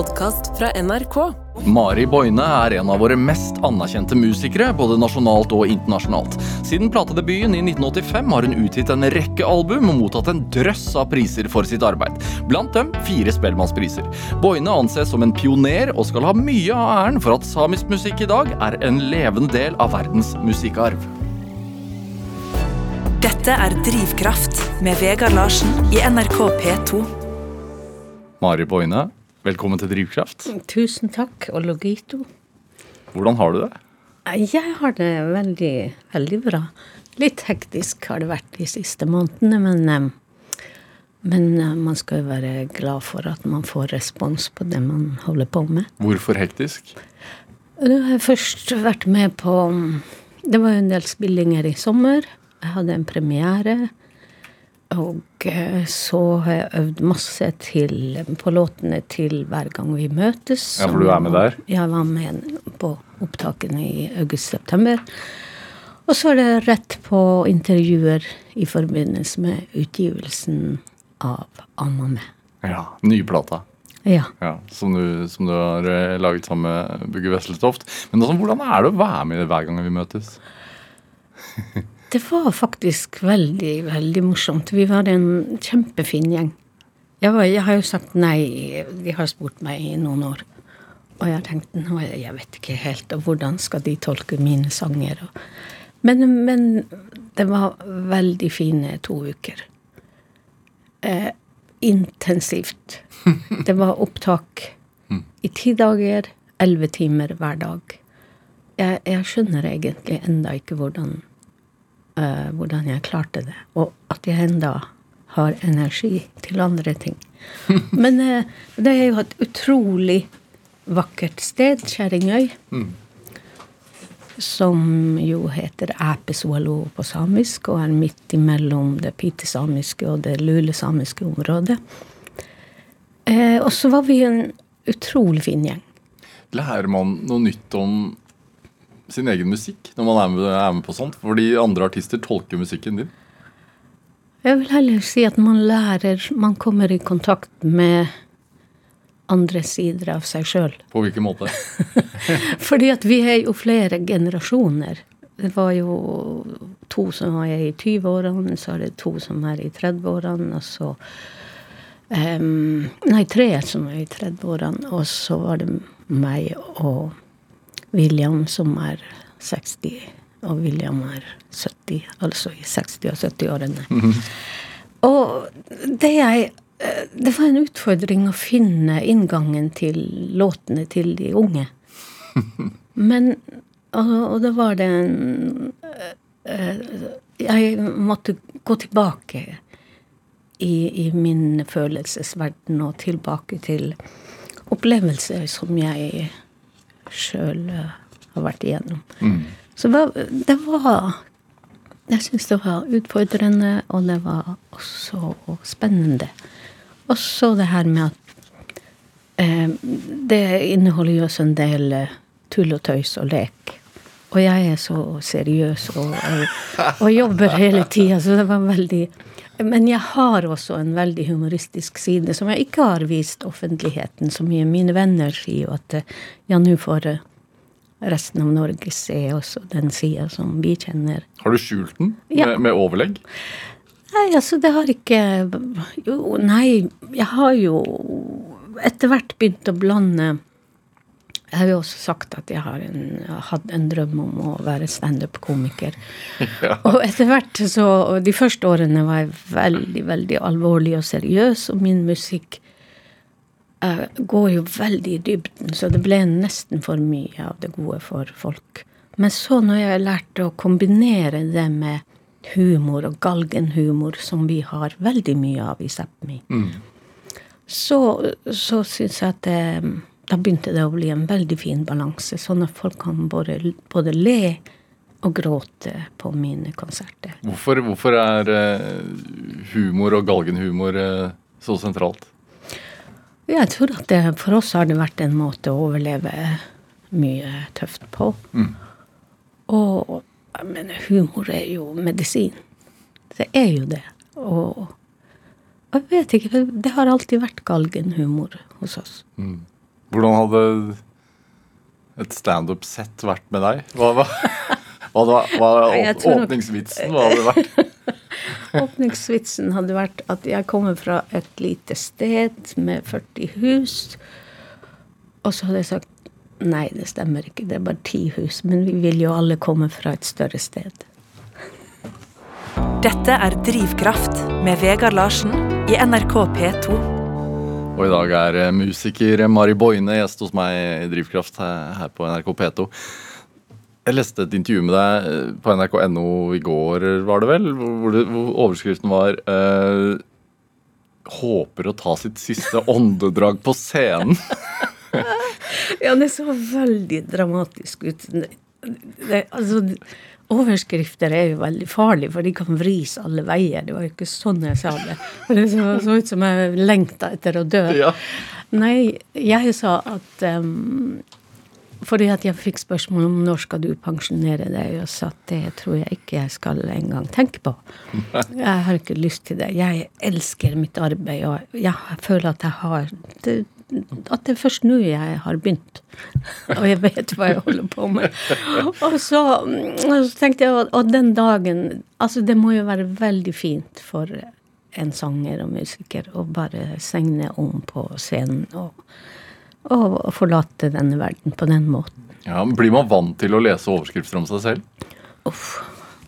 podkast fra NRK. Mari Boine er en av våre mest anerkjente musikere, både nasjonalt og internasjonalt. Siden platedebuten i 1985 har hun utgitt en rekke album og mottatt en drøss av priser for sitt arbeid. Blant dem fire Spellemannspriser. Boine anses som en pioner og skal ha mye av æren for at samisk musikk i dag er en levende del av verdens musikkarv. Dette er Drivkraft med Vegard Larsen i NRK P2. Mari Boine, velkommen til Drivkraft. Tusen takk, og logito. Hvordan har du det? Jeg har det veldig, veldig bra. Litt hektisk har det vært de siste månedene, men, eh, men eh, man skal jo være glad for at man får respons på det man holder på med. Hvorfor hektisk? Nå har først vært med på Det var jo en del spillinger i sommer. Jeg hadde en premiere. Og eh, så har jeg øvd masse til, på låtene til Hver gang vi møtes. Ja, for du er med der? Jeg var med på opptakene i august-september. Og så er det rett på intervjuer i forbindelse med utgivelsen av Anna med. Ja, Nye plata. Ja. Ja, som, du, som du har eh, laget sammen med Bugge Wesseltoft. Men også, hvordan er det å være med hver gang vi møtes? Det var faktisk veldig, veldig morsomt. Vi var en kjempefin gjeng. Jeg, var, jeg har jo sagt nei. De har spurt meg i noen år. Og jeg har tenkt nå, jeg vet ikke helt, og hvordan skal de tolke mine sanger? Men, men det var veldig fine to uker. Eh, intensivt. Det var opptak i ti dager, elleve timer hver dag. Jeg, jeg skjønner egentlig enda ikke hvordan, eh, hvordan jeg klarte det. Og at jeg enda har energi til andre ting. Men uh, det er jo et utrolig vakkert sted, Kjerringøy. Som jo heter Æpeswalo på samisk, og er midt imellom det pitesamiske og det lulesamiske området. Eh, og så var vi en utrolig fin gjeng. Lærer man noe nytt om sin egen musikk når man er med, er med på sånt? Fordi andre artister tolker musikken din. Jeg vil heller si at man lærer Man kommer i kontakt med andre sider av seg sjøl. På hvilken måte? Fordi at vi er jo flere generasjoner. Det var jo to som var i 20-årene, så er det to som er i 30-årene, og så um, Nei, tre som er i 30-årene, og så var det meg og William som er 60, og William er 70, altså i 60- og 70-årene. Og det jeg eh, Det var en utfordring å finne inngangen til låtene til de unge. Men Og, og da var det en eh, Jeg måtte gå tilbake i, i min følelsesverden og tilbake til opplevelser som jeg sjøl har vært igjennom. Så det var, Jeg syns det var utfordrende, og det var også spennende. Også det her med at eh, det inneholder jo også en del eh, tull og tøys og lek. Og jeg er så seriøs og, og, og jobber hele tida, så det var veldig Men jeg har også en veldig humoristisk side som jeg ikke har vist offentligheten så mye. Mine venner sier jo at eh, ja, nå får eh, resten av Norge se også den sida som vi kjenner. Har du skjult den Ja. med, med overlegg? Nei, altså, det har ikke Jo, nei, jeg har jo etter hvert begynt å blande Jeg har jo også sagt at jeg har en, hatt en drøm om å være standup-komiker. Og etter hvert så De første årene var jeg veldig, veldig alvorlig og seriøs, og min musikk uh, går jo veldig i dybden, så det ble nesten for mye av det gode for folk. Men så når jeg lærte å kombinere det med humor og galgenhumor, som vi har veldig mye av i Sápmi, så, så syns jeg at det, da begynte det å bli en veldig fin balanse, sånn at folk kan både, både le og gråte på mine konserter. Hvorfor, hvorfor er eh, humor og galgenhumor eh, så sentralt? Jeg tror at det, for oss har det vært en måte å overleve mye tøft på. Og jeg mener, humor er jo medisin. Det er jo det. Og jeg vet ikke, det har alltid vært galgenhumor hos oss. Hvordan hadde et standup-sett vært med deg? Hva, hva, hva, hva, nok- åpningsvitsen? Hva hadde det vært? Åpningsvitsen hadde vært at jeg kommer fra et lite sted med 40 hus. Og så hadde jeg sagt nei, det stemmer ikke, det er bare ti hus. Men vi vil jo alle komme fra et større sted. Dette er Drivkraft med Vegard Larsen i NRK P2. Og i dag er eh, musiker Mari Boine gjest hos meg i Drivkraft her, her på NRK P2. Jeg leste et intervju med deg eh, på nrk.no i går, var det vel? Hvor, det, hvor overskriften var uh, 'Håper å ta sitt siste åndedrag på scenen'. Ja, det så veldig dramatisk ut. Det, det, altså, overskrifter er jo veldig farlige, for de kan vris alle veier. Det var jo ikke sånn jeg sa det. Det så, så ut som jeg lengta etter å dø. Ja. Nei, jeg sa at um, Fordi at jeg fikk spørsmål om når skal du pensjonere deg, og sa at det tror jeg ikke jeg skal engang tenke på. Jeg har ikke lyst til det. Jeg elsker mitt arbeid, og jeg føler at jeg har At det er først nå jeg har begynt. Og jeg vet hva jeg holder på med. Og så, og så tenkte jeg og den dagen Altså, det må jo være veldig fint for en sanger og musiker å bare segne om på scenen og, og forlate denne verden på den måten. Ja, men Blir man vant til å lese overskrifter om seg selv? Uff.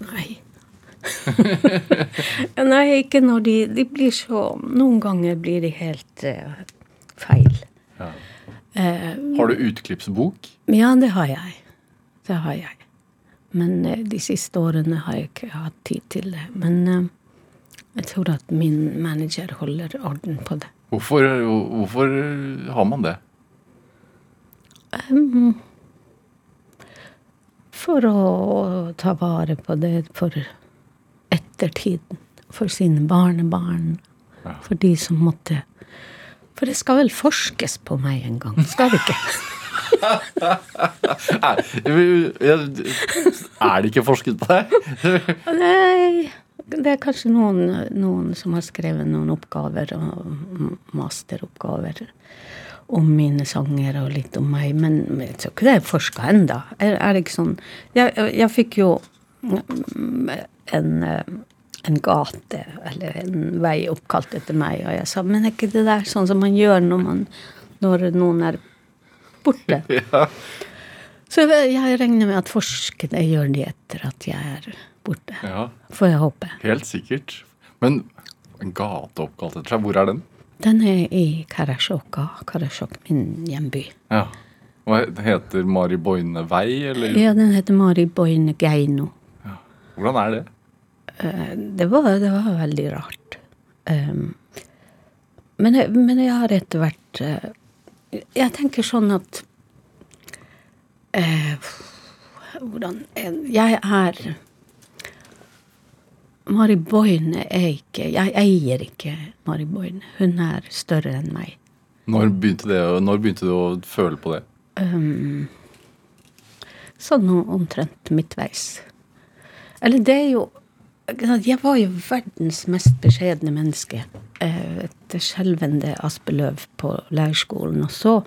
Nei. nei, ikke når de De blir så Noen ganger blir de helt eh, feil. Ja. Eh, Har du utklippsbok? ja, det har jeg. Det har jeg. Men eh, de siste årene har jeg ikke hatt tid til det. Men eh, jeg tror at min manager holder orden på det. Hvorfor, hvorfor har man det? For å ta vare på det for ettertiden. For sine barnebarn. Ja. For de som måtte For det skal vel forskes på meg en gang, skal det ikke? Er, det ikke forsket på deg? Nei, det er kanskje noen, noen som har skrevet noen oppgaver og masteroppgaver om mine sanger og litt om meg, men jeg tror ikke det er forska ennå. Er, er det ikke sånn Jeg, jeg fikk jo en, eh, en gate, eller en vei oppkalt etter meg, og jeg sa men er ikke det der sånn som man gjør når, man, når noen er borte? Ja. Så jeg, regner med at forskerne gjør det etter at jeg er borte. ja, Får jeg håpe. helt sikkert. Men en gate oppkalt etter seg, hvor er den? Den er i Karasjoka. Karasjok, min hjemby. Ja. Hva heter Mari Boine vei, eller? Ja, den heter Mari Boine Geino. Hvordan er det? Eh, Det var, det var veldig rart. Um, men, jeg, men jeg har etter hvert eh, Jeg tenker sånn at eh, Hvordan Jeg er Mari Boine er ikke Jeg eier ikke Mari Boine. Hun er større enn meg. Når begynte, det, når begynte du å føle på det? Um, sånn omtrent midtveis. Eller det er jo Jeg var jo verdens mest beskjedne menneske. eh, Et skjelvende aspeløv på leirskolen. Og så,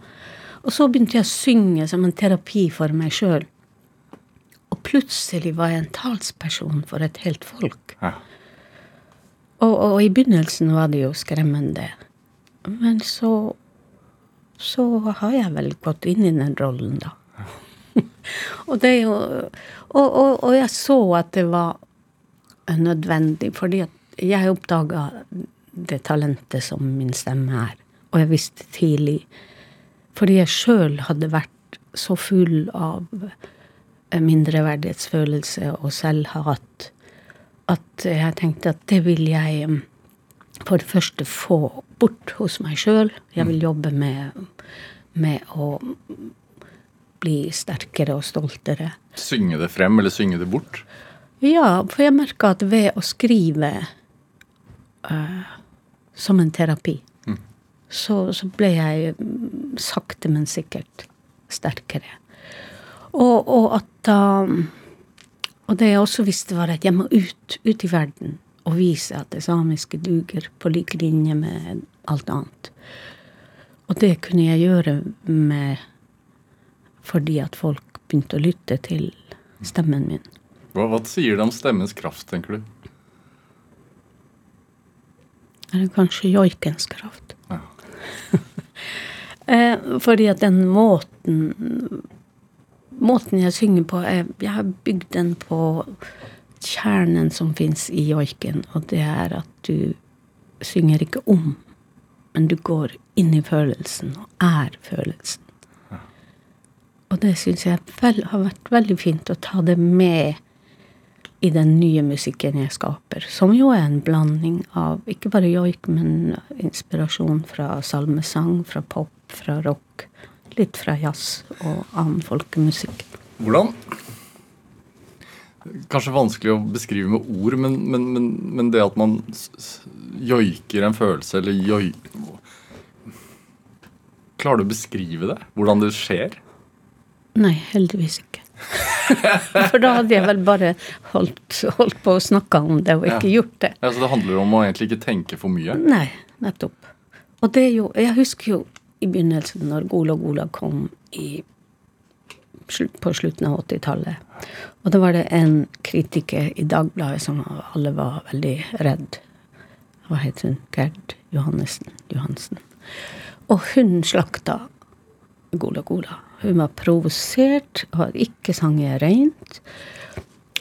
og så begynte jeg å synge som en terapi for meg sjøl. Og plutselig var jeg en talsperson for et helt folk. Ja. Og, og i begynnelsen var det jo skremmende. Men så så har jeg vel gått inn i den rollen, da. og det er jo og, og, og jeg så at det var nødvendig, fordi jeg oppdaga det talentet som min stemme er. Og jeg visste tidlig Fordi jeg sjøl hadde vært så full av mindreverdighetsfølelse og selvhat at jeg tenkte at det vil jeg mm, for det første få bort hos meg sjøl. Jeg vil jobbe med, med å bli sterkere og stoltere. Synge det frem, eller synge det bort? Ja, for jeg merker at ved å skrive uh, som en terapi, så, så ble jeg mm, sakte, men sikkert sterkere. Og, og at da Og det jeg også visste, var at jeg må ut, ut i verden og vise at det samiske duger på lik linje med alt annet. Og det kunne jeg gjøre med fordi at folk begynte å lytte til stemmen min. Hva, hva sier det om stemmens kraft, tenker du? Eller kanskje joikens kraft. Ja. Eh, fordi at den måten Måten jeg synger på, er, jeg har bygd den på kjernen som fins i joiken, og det er at du synger ikke om, men du går inn i følelsen og er følelsen. Og det syns jeg vel, har vært veldig fint å ta det med i den nye musikken jeg skaper. Som jo er en blanding av ikke bare joik, men inspirasjon fra salmesang, fra pop, fra rock. Litt fra jazz og annen folkemusikk. Hvordan Kanskje vanskelig å beskrive med ord, men, men, men, men det at man joiker en følelse, eller joi... Klarer du å beskrive det? Hvordan det skjer? Nei, heldigvis ikke. For da hadde jeg vel bare holdt, holdt på å snakke om det og ikke Ja. gjort det. Altså, det handler om å egentlig ikke tenke for mye. Nei, nettopp. Og det er jo Jeg husker jo i begynnelsen, når Gola Gola kom i, på slutten av 80-tallet. Og da var det en kritiker i Dagbladet som alle var veldig redd. Hva het hun? Gerd Johannessen. Johansen. Og hun slakta Gola Gola. Hun var provosert har ikke sanget rent.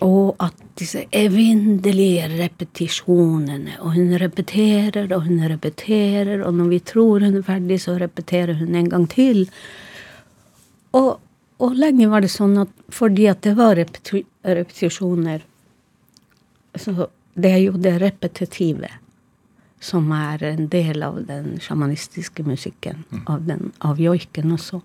Og at disse evinnelige repetisjonene. Og hun repeterer og hun repeterer, og når vi tror hun er ferdig, så repeterer hun en gang til. Og, og lenge var det sånn at fordi at det var repeti repetisjoner Så det er jo det repetitive som er en del av den sjamanistiske musikken, av, den, av joiken også.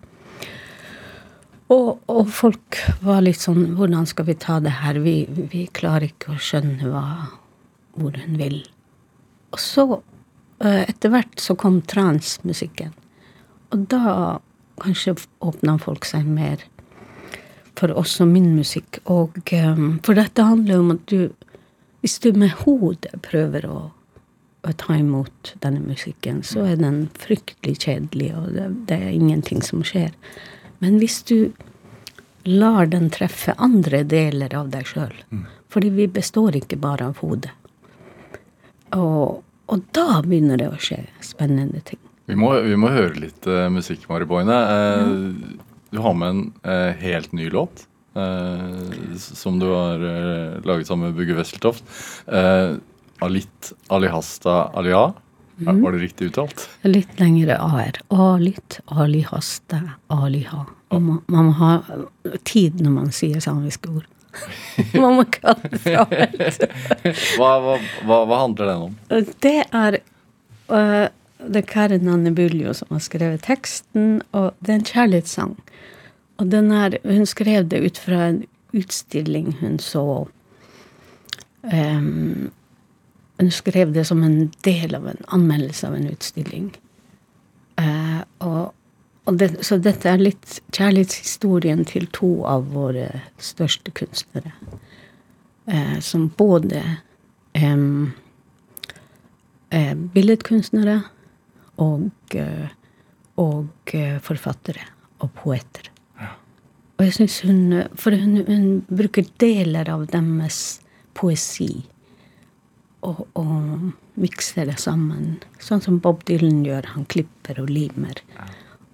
Og, og folk var litt sånn Hvordan skal vi ta det her? Vi, vi klarer ikke å skjønne hva, hvor hun vil. Og så, eh, etter hvert, så kom transmusikken. Og da kanskje åpna folk seg mer for også min musikk. Og, eh, for dette handler om at du Hvis du med hodet prøver å, å ta imot denne musikken, så er den fryktelig kjedelig, og det, det er ingenting som skjer. Men hvis du lar den treffe andre deler av deg sjøl. Fordi vi består ikke bare av hodet. Og, og da begynner det å skje spennende ting. Vi må, vi må høre litt uh, musikk, Mari Boine. Eh, Du har med en uh, helt ny låt. som du har laget sammen med Bugge Wesseltoft. Alit Alihasta Alia. Er- Var det riktig uttalt? Litt lengre a-er. A-litt, ali-haste, ali-ha. Man, man må ha tid når man sier samiske ord. man må ikke ha det fra Hva, hva, hva, hva handler den om? Det er uh, det er Karen Anne Buljo som har skrevet teksten, og det er en kjærlighetssang. Og den er, hun skrev det ut fra en utstilling hun så ehm, Hun skrev det som en del av en anmeldelse av en utstilling. Eh, og, og det, så dette er litt kjærlighetshistorien til to av våre største kunstnere. Eh, som både eh, billedkunstnere og, eh, og eh, forfattere og poeter. Og jeg syns hun For hun, hun bruker deler av deres poesi og, og mikser det sammen. Sånn som Bob Dylan gjør. Han klipper og limer.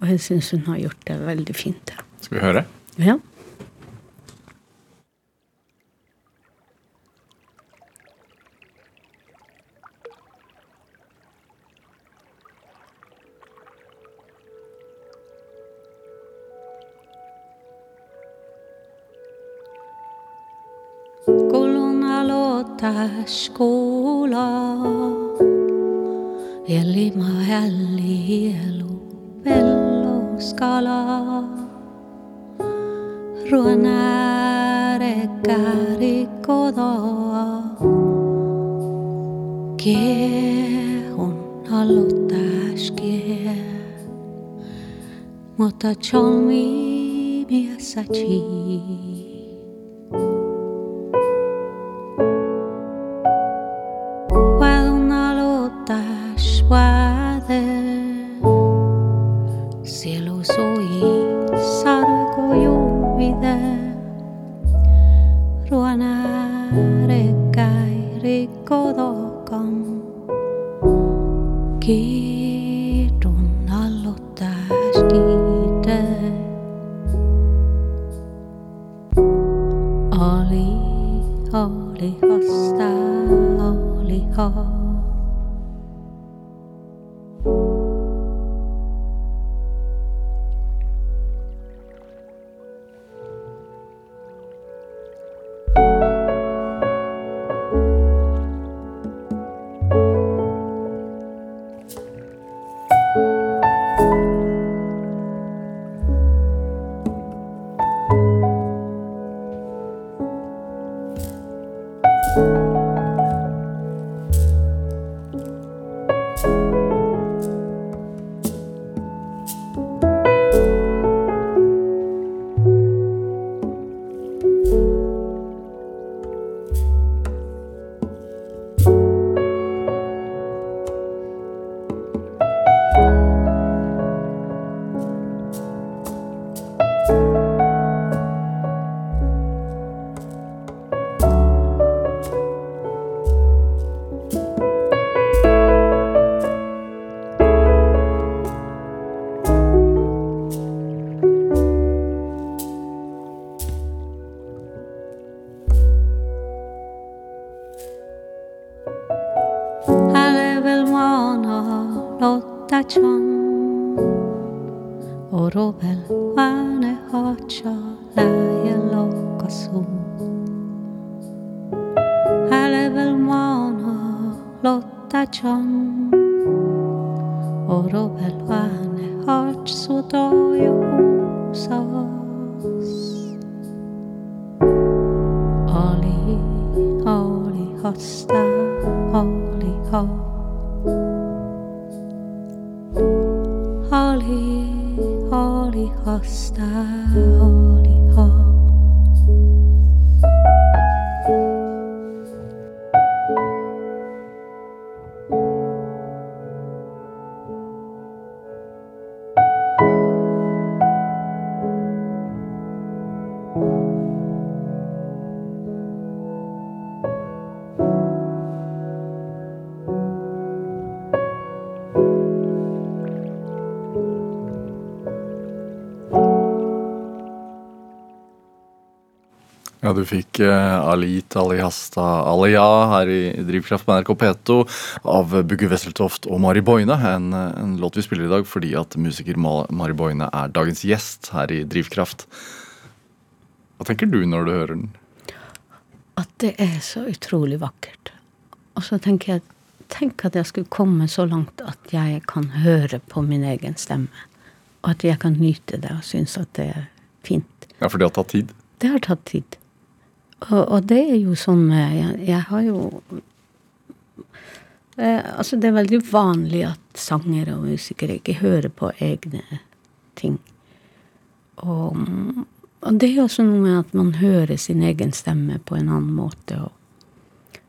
Og jeg syns hun har gjort det veldig fint. Skal vi høre? Ja. skola Elima hälli elu pello skala Ruon äärekäri kodoa Kiehun aloittaas kie Mutta cholmi miesä chii fikk Ali Alit Alihasta Aliya her i Drivkraft på NRK P2 av Bugge Wesseltoft og Mari Boine. En, en låt vi spiller i dag fordi at musiker Mari Boine er dagens gjest her i Drivkraft. Hva tenker du når du hører den? At det er så utrolig vakkert. Og så tenker jeg Tenk at jeg skulle komme så langt at jeg kan høre på min egen stemme. Og at jeg kan nyte det og synes at det er fint. Ja, for det har tatt tid. Det har tatt tid. Og, og det er jo sånn Jeg, jeg har jo eh, Altså, det er veldig vanlig at sangere og musikere ikke hører på egne ting. Og, og det er også noe med at man hører sin egen stemme på en annen måte. Og,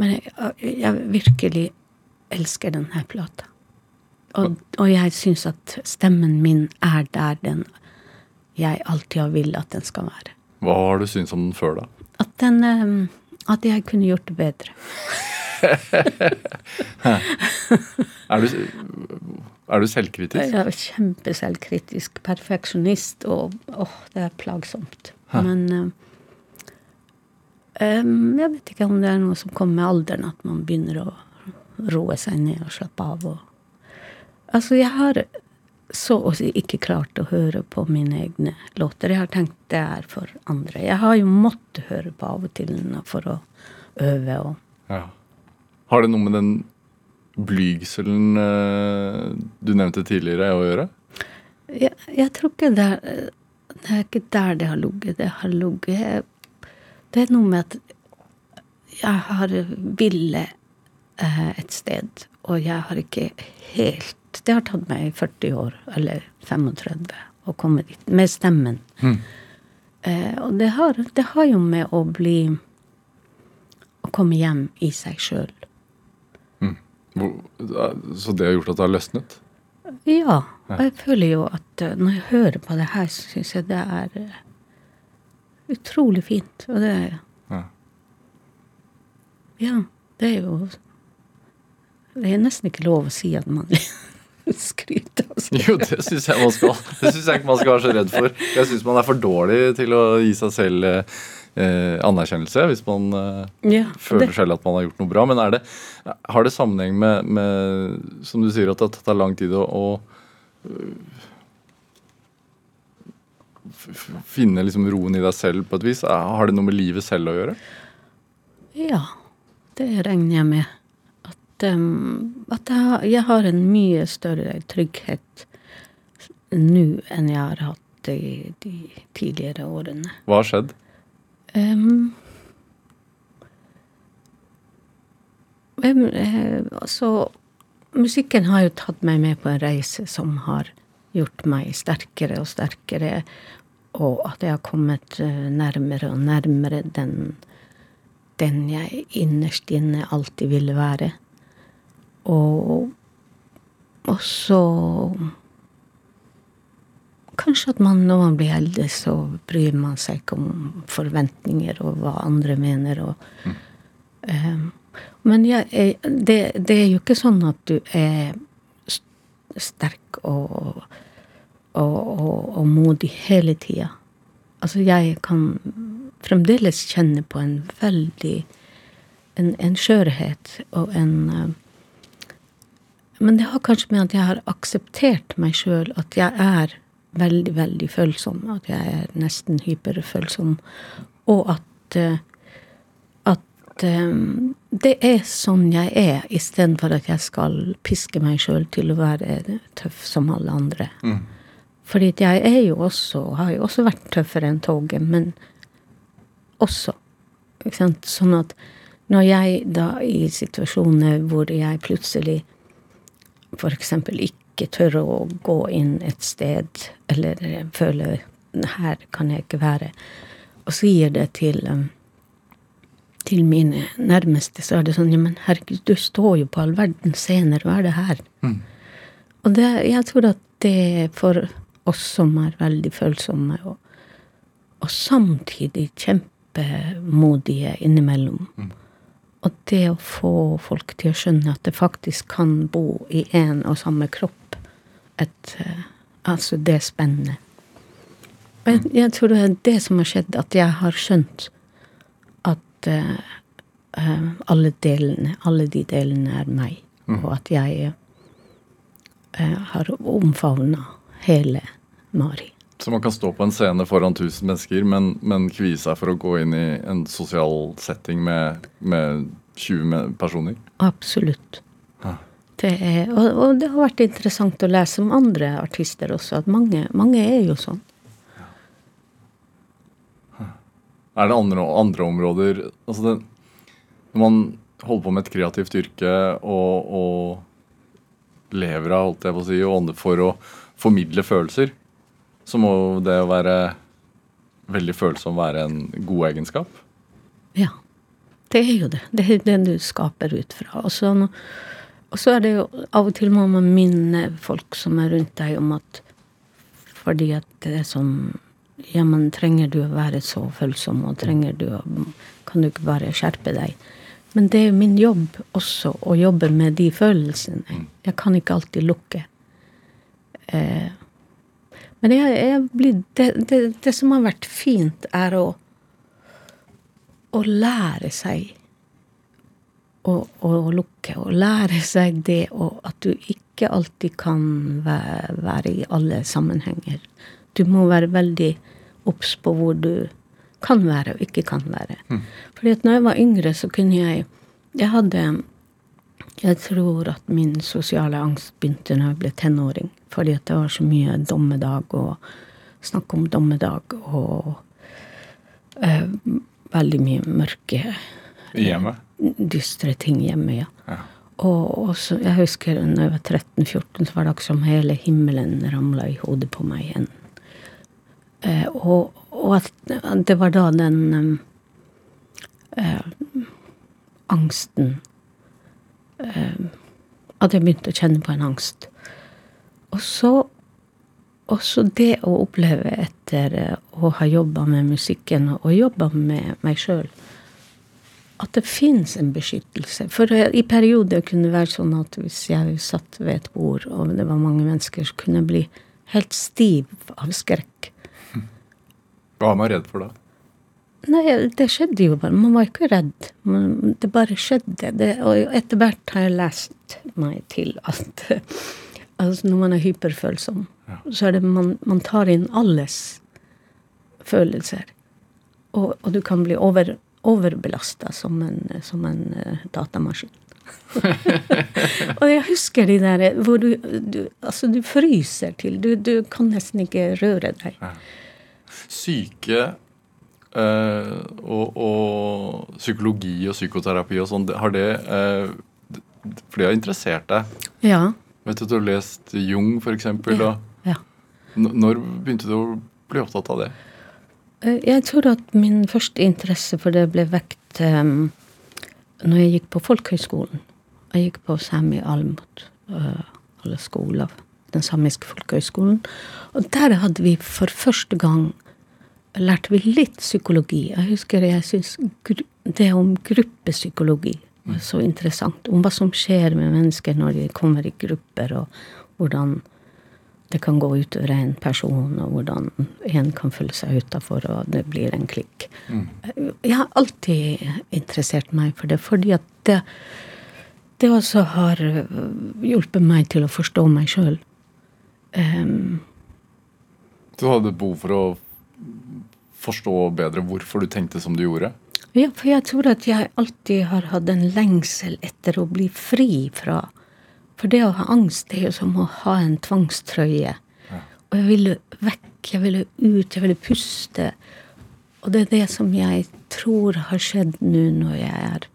men jeg, jeg virkelig elsker denne plata. Og, og jeg syns at stemmen min er der den jeg alltid har villet at den skal være. Hva har du syntes om den før, da? At, den, eh, at jeg kunne gjort det bedre. Er du, er du selvkritisk? Jeg er kjempeselvkritisk. Perfeksjonist. Og åh, det er plagsomt. Men um, jeg vet ikke om det er noe som kommer med alderen, at man begynner å roe seg ned og slappe av. Og, altså, jeg har så å si ikke klart å høre på mine egne låter. Jeg har tenkt det er for andre. Jeg har jo måttet høre på av og til for å øve og Ja. Har det noe med den blygselen eh, du nevnte tidligere å gjøre? jeg, jeg tror ikke det er Det er ikke der det har ligget. Det har ligget Det er noe med at jeg har ville eh, et sted, og jeg har ikke helt Det har tatt meg 40 år, eller 35, å komme dit. Med stemmen. Eh, og det har, det har jo med å bli Å komme hjem i seg sjøl. Mm. Så det har gjort at det har løsnet? Ja. Og jeg føler jo at eh, når jeg hører på det her, så syns jeg det er eh, utrolig fint. Og det Ja. Ja, det er jo Det er nesten ikke lov å si at man skryter av seg. Jo, det syns jeg man skal. Det synes jeg ikke man skal være så redd for. Jeg syns man er for dårlig til å gi seg selv eh, anerkjennelse hvis man eh, Ja, føler det, selv at man har gjort noe bra. Men er det, har det sammenheng med, med, som du sier, at det tar lang tid å, å finne liksom roen i deg selv på et vis? Er- Har det noe med livet selv å gjøre? ja, det regner jeg med. At, at jeg, har- en mye større trygghet nå enn jeg har hatt i de tidligere årene. Hva har skjedd? Um, eh, altså Musikken har jo tatt meg med på en reise som har gjort meg sterkere og sterkere, og at jeg har kommet eh, nærmere og nærmere den, den jeg innerst inne alltid ville være. Og, og så Kanskje at man når man blir eldre, så bryr man seg ikke om forventninger og hva andre mener. Og, eh, men jeg, er- det, det er jo ikke sånn at du er sterk og, og, og, og modig hele tida. Altså, jeg kan fremdeles kjenne på en veldig En, en skjørhet og en eh, men det har kanskje med at jeg har akseptert meg sjøl, at jeg er veldig, veldig følsom. At jeg er nesten hyperfølsom. Og at, eh, at eh, det er sånn jeg er, istedenfor at jeg skal piske meg sjøl til å være tøff som alle andre. Fordi at jeg er jo også, har jo også vært tøffere enn toget, men også. Ikke sant? Sånn at når jeg da i situasjoner hvor jeg plutselig f.eks. ikke tør å gå inn et sted, eller føler her kan jeg ikke være, og sier det til, um, til mine nærmeste, så er det sånn Ja, men herregud, du står jo på all verdens scener, hva er det her? Og det, jeg tror at det for oss som er veldig følsomme, og, og samtidig kjempemodige innimellom. Og det å få folk til å skjønne at det faktisk kan bo i én og samme kropp, et, eh, altså det spennet. Og jeg, jeg tror det er det som har skjedd, at jeg har skjønt at uh, uh, alle delene, alle de delene er meg. Og at jeg uh, har omfavna hele Mari. Så man kan stå på en scene foran 1000 mennesker, men, men kvie seg for å gå inn i en sosial setting med, med 20 personer? Absolutt. Det er, og, og det har vært interessant å lese om andre artister også, at mange, mange er jo sånn. Er det andre, andre områder altså det, Når man holder på med et kreativt yrke og, og lever av, holdt jeg på å si, og ånder for å formidle følelser, så må det å være veldig følsom være en god egenskap. Ja. Det er jo det. Det er det du skaper ut fra. Og så, og så er det jo av og til må man minne folk som er rundt deg, om at fordi at det er sånn Ja, men trenger du å være så følsom, og trenger du å Kan du ikke bare skjerpe deg? Men det er jo min jobb også å jobbe med de følelsene. Jeg kan ikke alltid lukke. Eh, men jeg, jeg blir, det, det, det som har vært fint, er å å lære seg å, å lukke. Å lære seg det og at du ikke alltid kan være, være i alle sammenhenger. Du må være veldig obs på hvor du kan være og ikke kan være. Fordi at når jeg var yngre, så kunne jeg Jeg hadde Jeg tror at min sosiale angst begynte når jeg ble tenåring. Fordi at det var så mye dommedag og snakk om dommedag og eh, veldig mye mørke, Hjemme? dystre ting hjemme, ja. Ja. Og, og så, jeg husker da jeg var 13-14, så var det akkurat som hele himmelen ramla i hodet på meg igjen. Eh, og, og at det var da den em, eh, angsten eh, At jeg begynte å kjenne på en angst. Og så også det å oppleve etter eh, å ha jobba med musikken og jobba med meg sjøl, at det fins en beskyttelse. For eh, i perioder kunne det være sånn at hvis jeg satt ved et bord, og det var mange mennesker, så kunne jeg bli helt stiv av skrekk. Hva er man redd for da? Nei, det skjedde jo bare. Man var ikke redd. Man, det bare skjedde. Det, og etter hvert har jeg lest meg til at altså når man er hyperfølsom, ja. så er det man, man tar inn alles følelser. Og, og du kan bli over, overbelasta som en, som en uh, datamaskin. og jeg husker de der hvor du, du Altså, du fryser til. Du, du kan nesten ikke røre deg. Ja. Syke Uh, og, og, psykologi og psykoterapi og sånn, har det uh, For det har interessert deg? Ja. Vet du, du har lest Jung, f.eks. Ja. ja. Når begynte du å bli opptatt av det? Uh, jeg tror at min første interesse for det ble vekt um, når jeg gikk på folkehøyskolen. Jeg gikk på Sami Almut, alle skoler. Den samiske folkehøyskolen. Og der hadde vi for første gang lærte vi litt psykologi. Jeg husker jeg syns det om gruppepsykologi var så interessant. Om hva som skjer med mennesker når de kommer i grupper, og hvordan det kan gå utover en person, og hvordan en kan føle seg utafor, og det blir en klikk. Mm. Jeg har alltid interessert meg for det, fordi at det, det også har hjulpet meg til å forstå meg sjøl. Um, du hadde behov for å forstå bedre hvorfor du tenkte som du gjorde? Ja, for jeg tror at jeg alltid har hatt en lengsel etter å bli fri fra For det å ha angst, det er jo som å ha en tvangstrøye. Ja. Og jeg ville vekk, jeg ville ut, jeg ville puste. Og det er det som jeg tror har skjedd nå når jeg er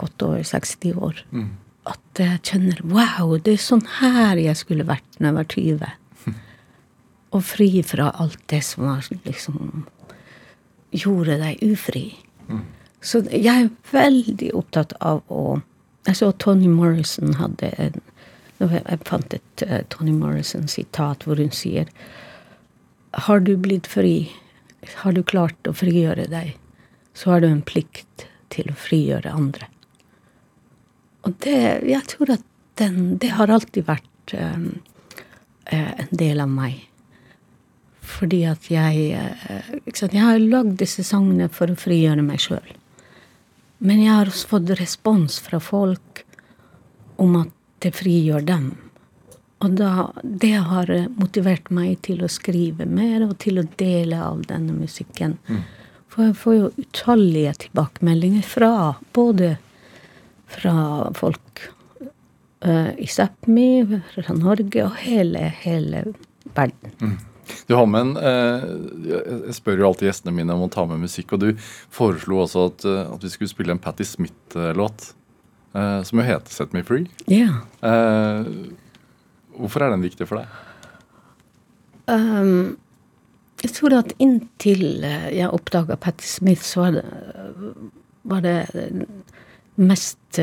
godt over 60 år. Mm. At jeg kjenner Wow, det er sånn her jeg skulle vært når jeg var 20 og fri fra alt det som var, liksom gjorde deg ufri. Mm. Så jeg er veldig opptatt av å Jeg så Tony Morrison hadde en Jeg fant et uh, Tony Morrison-sitat hvor hun sier Har du blitt fri, har du klart å frigjøre deg, så har du en plikt til å frigjøre andre. Og det Jeg tror at den Det har alltid vært um, en del av meg. Fordi at jeg eh, Jeg har lagd disse sangene for å frigjøre meg sjøl. Men jeg har også fått respons fra folk om at det frigjør dem. Og da, det har motivert meg til å skrive mer og til å dele av denne musikken. Mm. For jeg får jo utallige tilbakemeldinger fra både fra folk uh, i Sápmi, fra Norge og hele, hele verden. Mm. Du har med en, eh, Jeg spør jo alltid gjestene mine om å ta med musikk, og du foreslo også at, eh, at vi skulle spille en Patti Smith-låt. Eh, som jo heter 'Set Me Free'. Ja. Hvorfor er den viktig for deg? Um, jeg tror at inntil jeg oppdaga Patti Smith, så var det, var det mest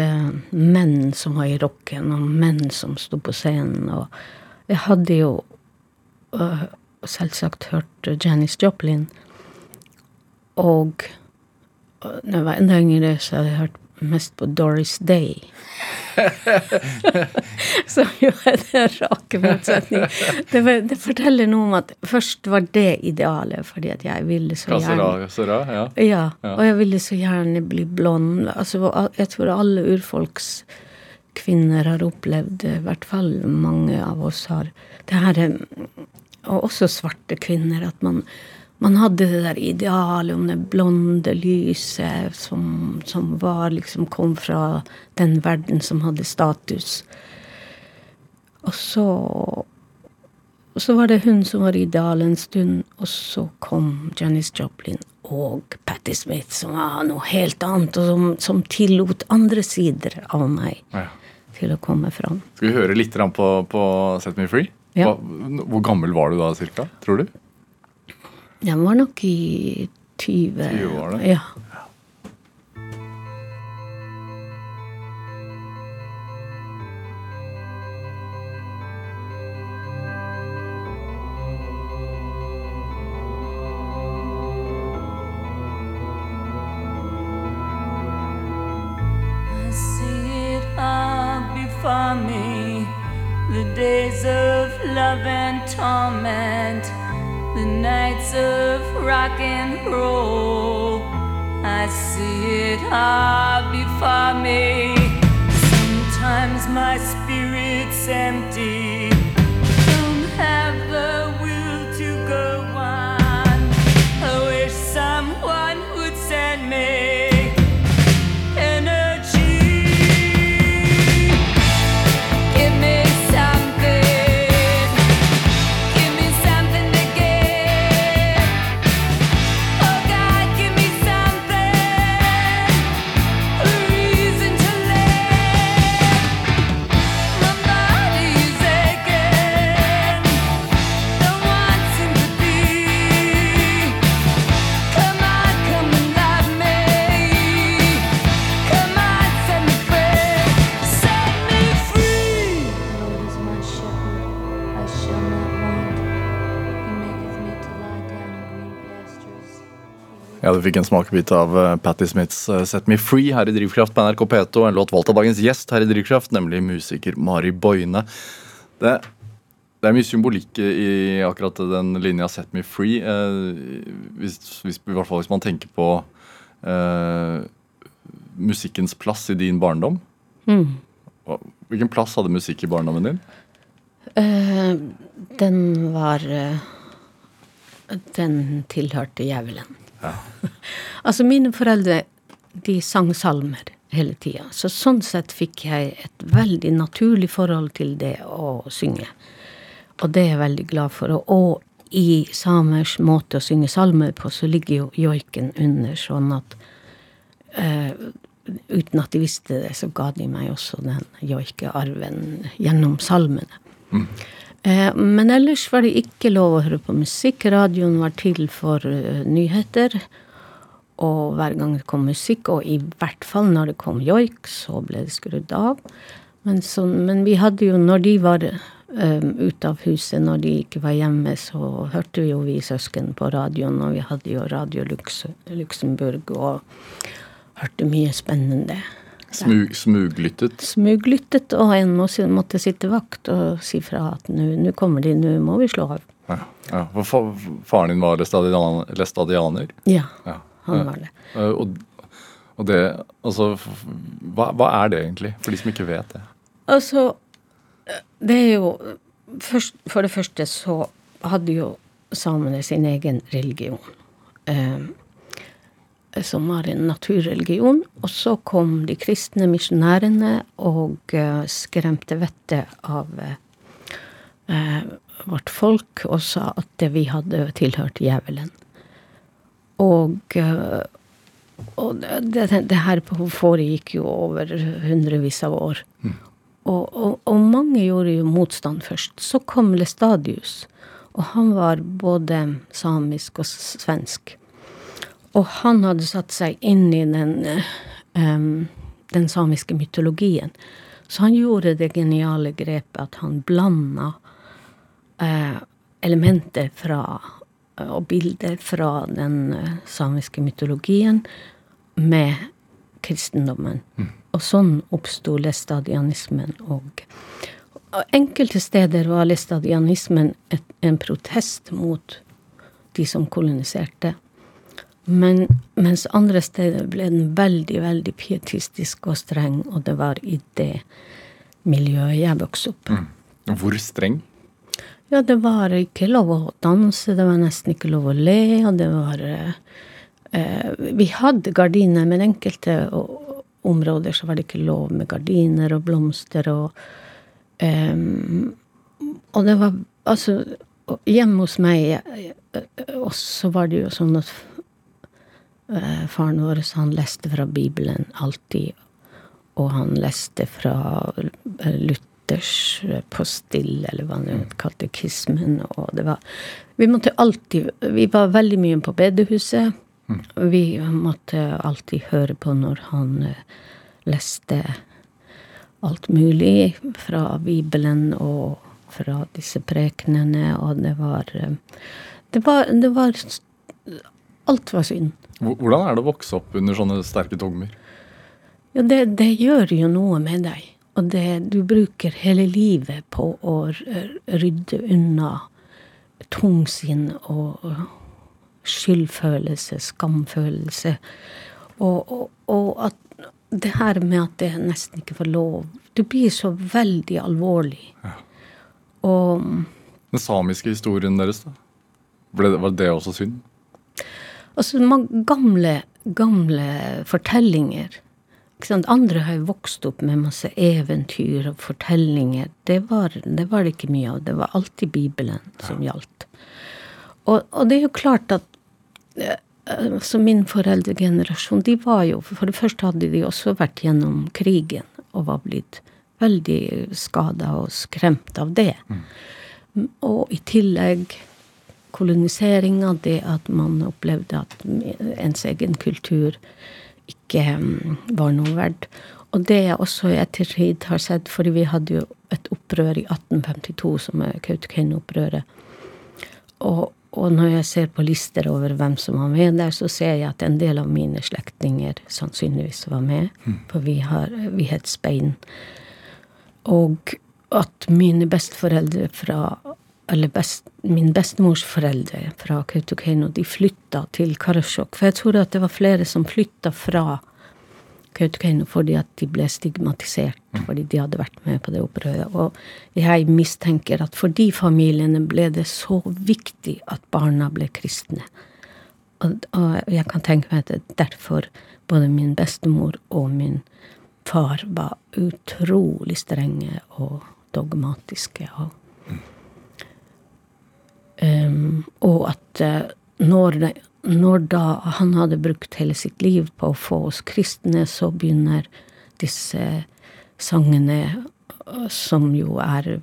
menn som var i rocken, og menn som sto på scenen. Og jeg hadde jo selvsagt hørt Janis Joplin. Og når jeg var enda yngre, så hadde jeg hørt mest på Doris Day. Som jo er den rake motsetning. Det, det, forteller noe om at først var det idealet, fordi at jeg ville så gjerne Sera, ja. ja. Og jeg ville så gjerne bli blond. Altså, jeg tror alle urfolks kvinner har opplevd, i hvert fall mange av oss har, det her og også svarte kvinner, at man, man hadde det der idealet om det blonde lyset som, som var liksom kom fra den verden som hadde status. Og så og så var det hun som var idealet en stund, og så kom Janis Joplin og Patti Smith, som var noe helt annet, og som, som tillot andre sider av meg ja. til å komme fram. Skal vi høre litt på, på Set Me Free? Ja. hvor gammel var du da cirka, tror du? Jeg var nok i 20 20 år, da? Ja. Torment, the nights of rock and roll. I see it all before me. Sometimes my spirit's empty. Don't have the Ja, Du fikk en smakebit av eh, Patti Smiths eh, 'Set Me Free' her i Drivkraft på NRK P2. En låt valgt av dagens gjest her i Drivkraft, nemlig musiker Mari Boine. Det, det er mye symbolikk i akkurat den linja 'Set Me Free'. Eh, hvis, hvis, I hvert fall hvis man tenker på eh, musikkens plass i din barndom. Mm. Hvilken plass hadde musikk i barndommen din? Uh, den var uh, Den tilhørte altså, mine foreldre, de sang salmer hele tida. Så sånn sett fikk jeg et veldig naturlig forhold til det å synge. Og det er jeg veldig glad for. Og, i samers måte å synge salmer på, så ligger jo joiken under, sånn at uh, uten at de visste det, så ga de meg også den joikearven gjennom salmene. Eh, men ellers var det ikke lov å høre på musikk. Radioen var til for eh, nyheter. Og hver gang det kom musikk, og i hvert fall når det kom joik, så ble det skrudd av. Men, så, men vi hadde jo, når de var um, ute av huset, når de ikke var hjemme, så hørte jo vi søsken på radioen, og vi hadde jo Radio Lux Luxembourg og hørte mye spennende. Smug, smuglyttet? Smuglyttet, og en må, måtte sitte vakt og si fra at nå kommer de, nå må vi slå av. Ja. ja. For faren din var læstadian- læstadianer? Ja, Ja. han var det. Og, og det Altså, hva, hva er det egentlig, for de som ikke vet det? Altså, det er jo først, For det første så hadde jo samene sin egen religion. Eh, som var en naturreligion. Og så kom de kristne misjonærene og eh, skremte vettet av eh, vårt folk og sa at vi hadde tilhørt djevelen. Og eh, og det, det, her foregikk jo over hundrevis av år. Og, og, og mange gjorde jo motstand først. Så kom Lestadius, og han var både samisk og svensk. Og han hadde satt seg inn i den, um, den samiske mytologien. Så han gjorde det geniale grepet at han blanda uh, elementer fra uh, og bilder fra den uh, samiske mytologien med kristendommen. Og sånn oppsto læstadianismen. Og enkelte steder var læstadianismen en protest mot de som koloniserte. Men mens andre steder ble den veldig, veldig pietistisk og streng, og det var i det miljøet jeg vokste opp. Hvor streng? Ja, det var ikke lov å danse, det var nesten ikke lov å le, og det var eh, Vi hadde gardiner, men enkelte områder så var det ikke lov med gardiner og blomster og eh, Og det var altså Hjemme hos meg eh, eh, også var det jo sånn at faren vår han leste fra Bibelen alltid. Og han leste fra eh, Luthers eh, postill, eller hva han kalte kismen. Og det var Vi måtte alltid Vi var veldig mye på bedehuset. Vi måtte alltid høre på når han eh, leste alt mulig fra Bibelen og fra disse prekenene, og det var eh, Det var, det var Alt var synd. Hvordan er det å vokse opp under sånne sterke dogmer? Ja, det, det gjør jo noe med deg. Og det, du bruker hele livet på å rydde unna tungsinn og skyldfølelse, skamfølelse. Og, og, og at det her med at det nesten ikke får lov Du blir så veldig alvorlig. Og Den samiske historien deres, da? Ble var det også synd? Altså gamle, gamle fortellinger. Andre har jo vokst opp med masse eventyr og fortellinger. Det var det, var det ikke mye av. Det var alltid Bibelen som gjaldt. Og, og det er jo klart at eh, altså min foreldregenerasjon, de var jo For det første hadde de også vært gjennom krigen og var blitt veldig skada og skremt av det. Og i tillegg koloniseringa, det at man opplevde at ens egen kultur ikke mm, var noe verdt. Og det jeg også i ettertid har sett, fordi vi hadde jo et opprør i 1852 som er Kautokeino-opprøret. Og, og når jeg ser på lister over hvem som var med der, så ser jeg at en del av mine slektninger sannsynligvis var med. For vi, har, vi het Spein. Og at mine besteforeldre fra Eller best, min bestemors foreldre fra Kautokeino, de flytta til Karasjok. For jeg tror at det var flere som flytta fra Kautokeino fordi at de ble stigmatisert fordi de hadde vært med på det opprøret. Og jeg mistenker at for de familiene ble det så viktig at barna ble kristne. Og, og jeg kan tenke meg at det er derfor både min bestemor og min far var utrolig strenge og dogmatiske. Og, og at eh, når, det, når da han hadde brukt hele sitt liv på å få oss kristne, så begynner disse sangene, eh, som jo er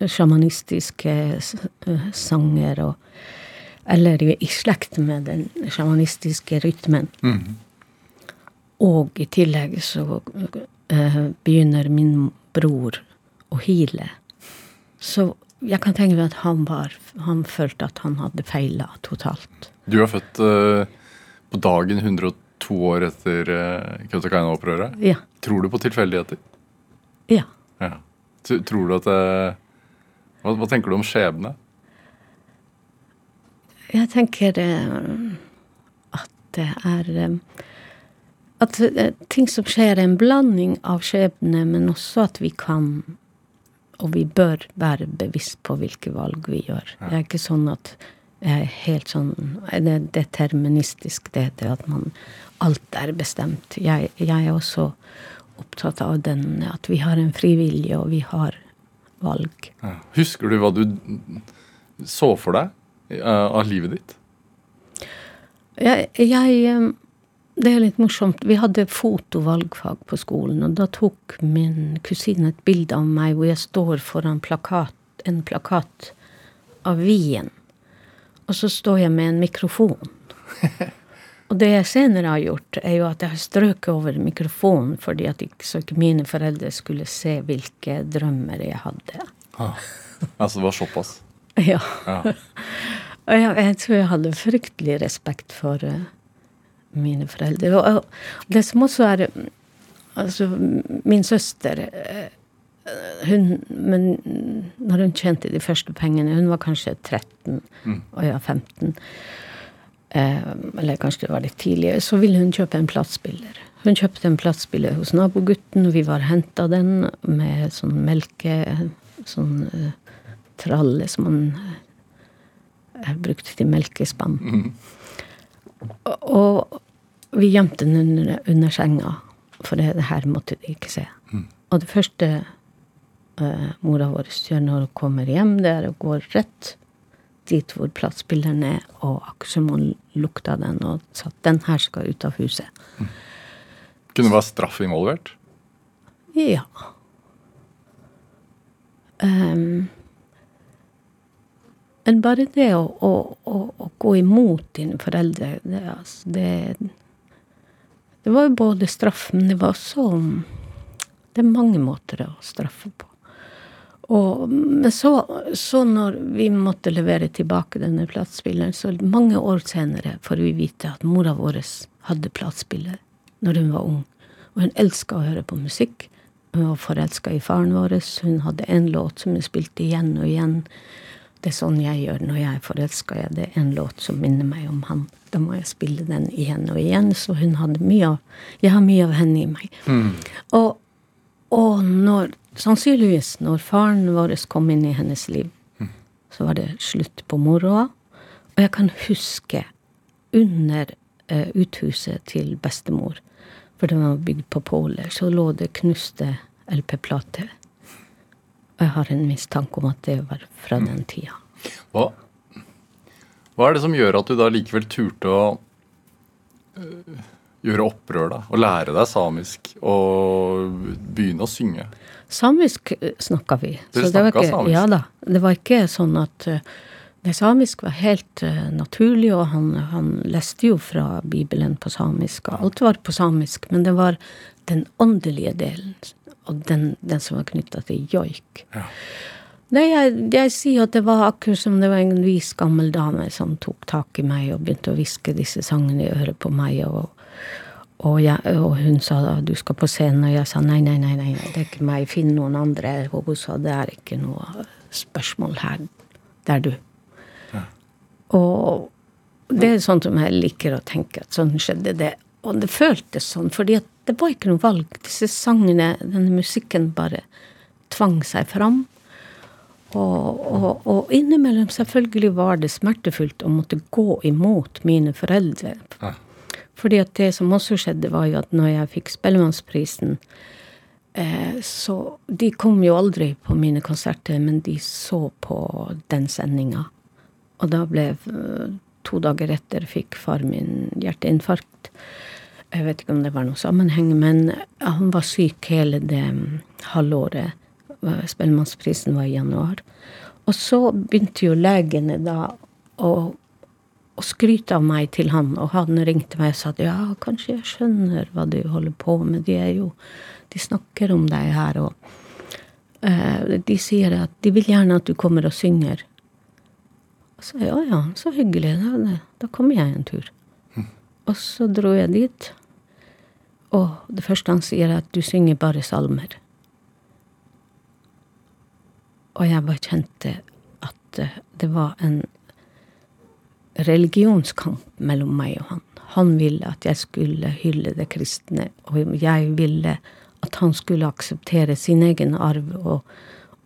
sjamanistiske eh, sanger, og, eller i, i slekt med den sjamanistiske rytmen. Og i tillegg så begynner min bror å hile. Så jeg kan tenke meg at han var Han følte at han hadde feila totalt. Du er født uh, på dagen 102 år etter uh, Kautokeino-opprøret. Ja. Tror du på tilfeldigheter? Ja. Ja. Tror du at det hva, hva tenker du om skjebne? Jeg tenker uh, at det er uh, At eh, ting som skjer, er en blanding av skjebne, men også at vi kan og vi bør være bevisst på hvilke valg vi gjør. Det er ikke sånn at jeg er helt sånn Det er deterministisk, det heter at man Alt er bestemt. Jeg, jeg er også opptatt av den at vi har en fri vilje, og vi har valg. Ja. Husker du hva du så for deg eh, av livet ditt? Jeg, jeg eh, Det er litt morsomt. Vi hadde fotovalgfag på skolen, og da tok min kusine et bilde av meg hvor jeg står foran plakat, en plakat av Wien. Og så står jeg med en mikrofon. Og det jeg senere har gjort, er jo at jeg har strøket over mikrofonen fordi at ikke, så ikke mine foreldre skulle se hvilke drømmer jeg hadde. Altså, det var såpass. Ja. Ja. Og jeg, jeg tror jeg hadde fryktelig respekt for eh, mine foreldre. Og, det som også er mm, Altså, min søster eh, hun, Men når hun tjente de første pengene Hun var kanskje 13, og jeg var 15. Eh, eller kanskje det var litt tidligere. Så ville hun kjøpe en platespiller. Hun kjøpte en platespiller hos nabogutten, og vi var henta den med sånn melke... Sånn eh, tralle som man eh, brukte til melkespann. Og, og vi gjemte den under, under senga, for det, det her måtte de ikke se. Og det første uh, mora vår gjør når hun kommer hjem, det er å gå rett dit hvor platespilleren er, og akkurat som hun lukta den og sa at den her skal ut av huset. Kunne det være straff involvert? Ja. Ehm, men bare det å, å, å, å gå imot dine foreldre, det, altså, det Det var jo både straff, men det var også Det er mange måter å straffe på. Og, men så, så når vi måtte levere tilbake denne platespilleren, så mange år senere får vi vite at mora vår hadde platespiller når hun var ung. Og hun elska å høre på musikk. Hun var forelska i faren vår. Hun hadde en låt som hun spilte igjen og igjen. Det er sånn jeg gjør når jeg er forelska. Det er en låt som minner meg om han. Da må jeg spille den igjen og igjen. Så hun hadde mye av Jeg har mye av henne i meg. Og, og når Sannsynligvis når faren vår kom inn i hennes liv, så var det slutt på moroa. Og jeg kan huske under uh, uthuset til bestemor, for det var bygd på påler, så lå det knuste LP-plater. Og jeg har en mistanke om at det var fra den tida. Hva, hva er det som gjør at du da likevel turte å øh, gjøre opprør, da? Og lære deg samisk og begynne å synge? Samisk eh, snakka vi. Dere snakka ikke, samisk? Ja da. Det var ikke sånn at eh, det samisk var helt uh, naturlig, og han, han leste jo fra Bibelen på samisk, og alt var på samisk, men det var den åndelige delen, og den, den som var knytta til joik. Nei, jeg, jeg sier at det var akkurat som det var en vis gammel dame som tok tak i meg og begynte å hviske disse sangene i øret på meg, og, og, jeg, og hun sa da, du skal på scenen, og jeg sa nei, nei, nei, nei, det er ikke meg, finn noen andre. Og hun sa det er ikke noe spørsmål her, det er du. Og det er sånn som jeg liker å tenke, at sånn skjedde det. Og det føltes sånn, fordi det var ikke noe valg. Disse sangene, denne musikken bare tvang seg fram. Og, og, og innimellom selvfølgelig var det smertefullt å måtte gå imot mine foreldre. Fordi at det som også skjedde, var jo at når jeg fikk Spellemannsprisen eh, Så de kom jo aldri på mine konserter, men de så på den sendinga. Og da ble eh, To dager etter fikk far min hjerteinfarkt. Jeg vet ikke om det var noen sammenheng, men han var syk hele det mm, halvåret. Spellemannsprisen var i januar. Og så begynte jo legene da å, å skryte av meg til han, og han ringte meg og sa at ja, kanskje jeg skjønner hva du holder på med, de er jo De snakker om deg her, og uh, de sier at de vil gjerne at du kommer og synger. Og så ja, ja, så hyggelig. Da, da kommer jeg en tur. Og så dro jeg dit. Og det første han sier, er at du synger bare salmer. Og jeg bare kjente at eh, det var en religionskamp mellom meg og han. Han ville at jeg skulle hylle det kristne, og jeg ville at han skulle akseptere sin egen arv og,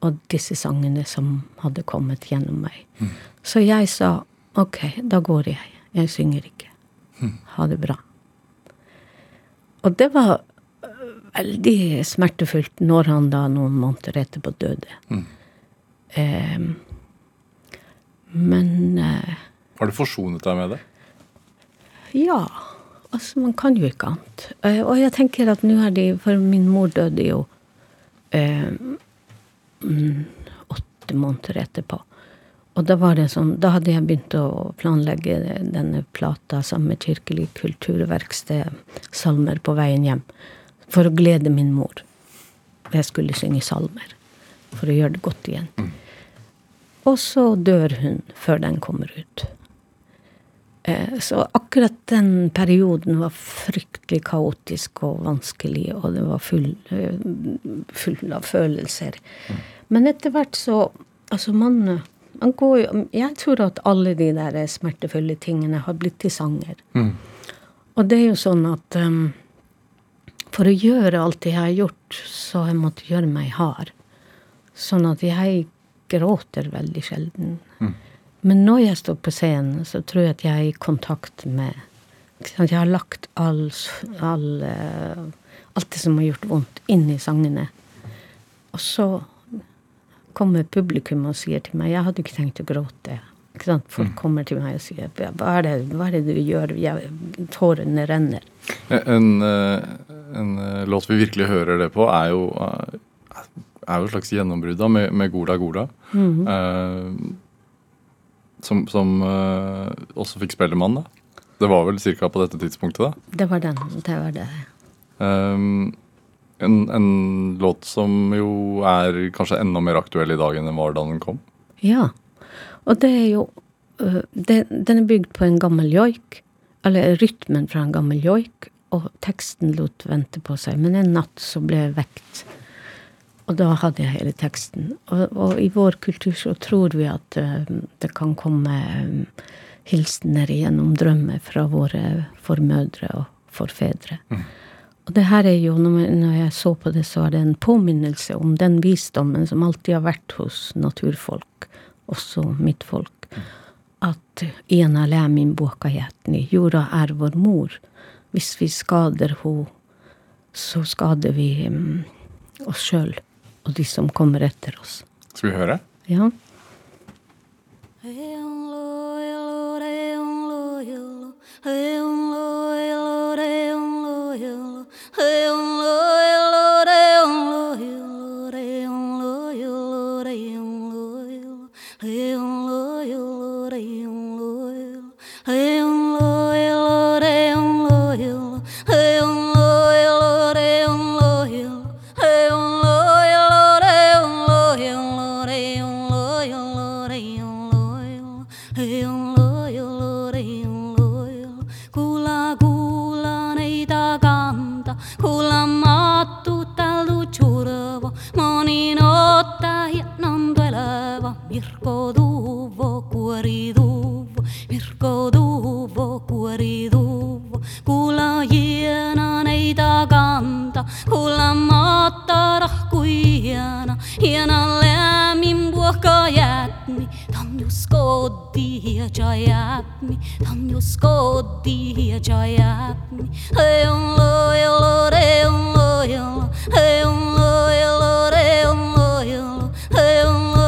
og disse sangene som hadde kommet gjennom meg. Så jeg sa ok, da går jeg. Jeg synger ikke. Ha det bra. Og det var øh, veldig smertefullt når han da noen måneder etterpå døde. Eh, men eh, Har du forsonet deg med det? ja. Altså, man kan jo ikke annet. Eh, og jeg tenker at nå er de For min mor døde jo eh, mm, åtte måneder etterpå. Og da var det sånn, da hadde jeg begynt å planlegge denne plata sammen med Kirkelig kulturverksted, salmer på veien hjem, for å glede min mor. Jeg skulle synge salmer for å gjøre det godt igjen. Og så dør hun før den kommer ut. Eh, Så akkurat den perioden var fryktelig kaotisk og vanskelig, og det var full, eh, full av følelser. Men etter hvert så Altså, man, jo Jeg tror at alle de der smertefulle tingene har blitt til sanger. Og det er jo sånn at um, for å gjøre alt det jeg har gjort, så har jeg måttet gjøre meg hard. Sånn at jeg gråter veldig sjelden. Men når jeg står på scenen, så tror jeg at jeg er i kontakt med at Jeg har lagt all, all, eh, alt det som har gjort vondt, inn i sangene. Og så kommer publikum og sier til meg 'Jeg hadde ikke tenkt å gråte'. Ikke sant? Folk kommer til meg og sier 'Hva er det, hva er det du gjør?' Jeg, tårene renner. En, eh, en eh, låt vi virkelig hører det på, er jo, eh, er jo et slags gjennombrudd med, med Gola Gola. Eh, som som eh, også fikk Spellemann, da. Det var vel ca. på dette tidspunktet, da. Det var den. Det var det. Um, en, en låt som jo er kanskje enda mer aktuell i dag enn den var da den kom. Ja. Og det er jo øh, det, Den er bygd på en gammel joik. Eller rytmen fra en gammel joik. Og teksten lot vente på seg. Men en natt så ble jeg vekt Og da hadde jeg hele teksten. Og, og i vår kultur så tror vi at eh, det kan komme eh, hilsener gjennom drømmer fra våre formødre og forfedre. Og det her er jo, når jeg- så på det, så er det en påminnelse om den visdommen som alltid har vært hos naturfolk, også mitt folk. At ena lämin buokajätni, jorda er vår mor. Hvis vi skader henne, så skader vi mm, oss sjøl og de som kommer etter oss. Skal vi høre? Ja. Hey, love. kuulajana neid kanta, kuulamata rahkujana, hiena lämmin puhka jätmi, tam jos koti ja jäätmi, tam jos koti ja jäätmi. Hei on lojalo, re on lojalo, hei on lojalo, re on lojalo, hei on lojalo.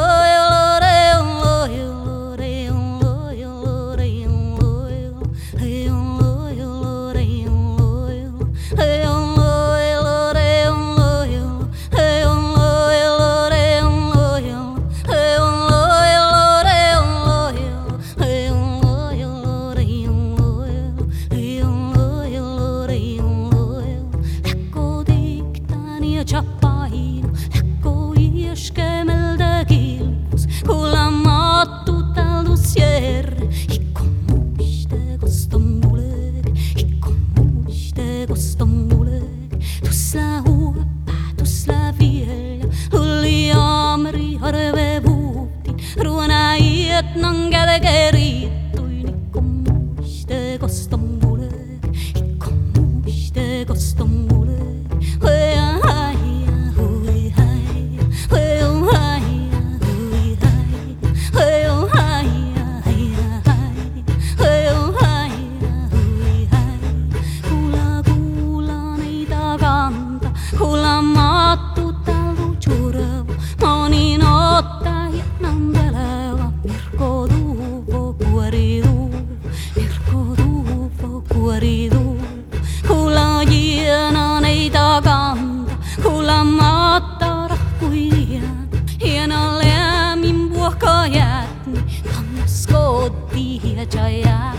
jaya,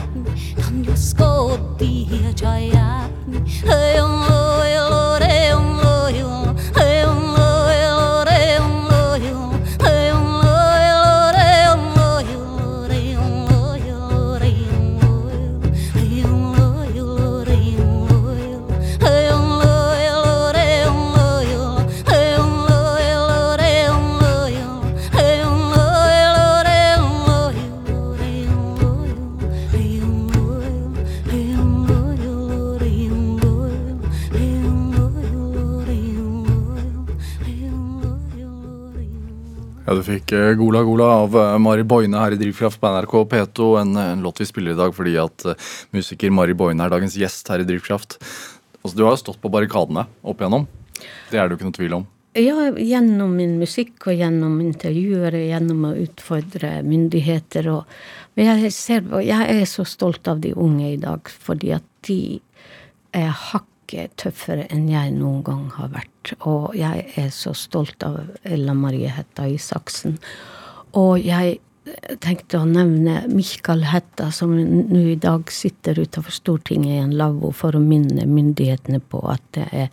tam yusko diya jaya, hey om. Eh, Gola Gola av eh, Mari Boine her i Drivkraft på NRK P2. En, eh, en låt vi spiller i dag fordi at eh, musiker Mari Boine er dagens gjest her i Drivkraft. Altså, Du har jo stått på barrikadene opp igjennom. Det er det jo ikke noe tvil om. Ja, gjennom min musikk og gjennom intervjuer, gjennom å utfordre myndigheter. Og, men jeg, ser, jeg er så stolt av de unge i dag, fordi at de er hakket tøffere enn jeg noen gang har vært. Og jeg er så stolt av Ella Marie Hetta Isaksen. Og jeg tenkte å nevne Mikael Hetta, som nå i dag sitter utenfor Stortinget i en lavvo for å minne myndighetene på at det er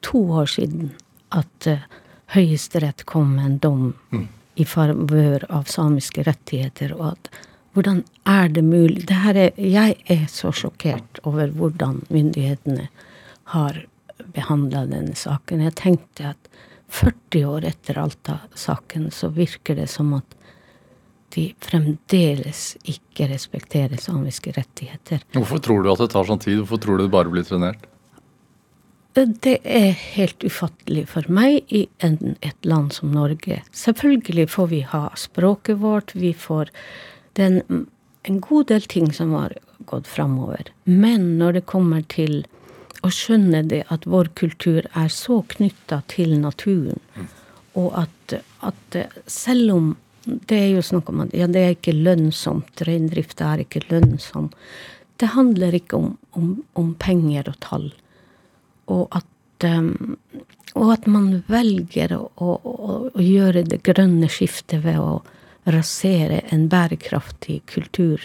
to år siden at uh, Høyesterett kom med en dom i favør av samiske rettigheter, og at hvordan er det mulig det her er, Jeg er så sjokkert over hvordan myndighetene har behandla denne saken. Jeg tenkte at 40 år etter Alta-saken så virker det som at de fremdeles ikke respekterer samiske rettigheter. Hvorfor tror du at det tar sånn tid? Hvorfor tror du det bare blir trenert? Det er helt ufattelig for meg i en, et land som Norge. Selvfølgelig får vi ha språket vårt, vi får Det er en, en god del ting som har gått framover. Men når det kommer til å skjønne det at vår kultur er så knytta til naturen, og at, at selv om det er jo snakk om at ja, det er ikke lønnsomt, reindrift er ikke lønnsom. Det handler ikke om, om, om penger og tall. Og at, um, og at man velger å, å, å, gjøre det grønne skiftet ved å rasere en bærekraftig kultur,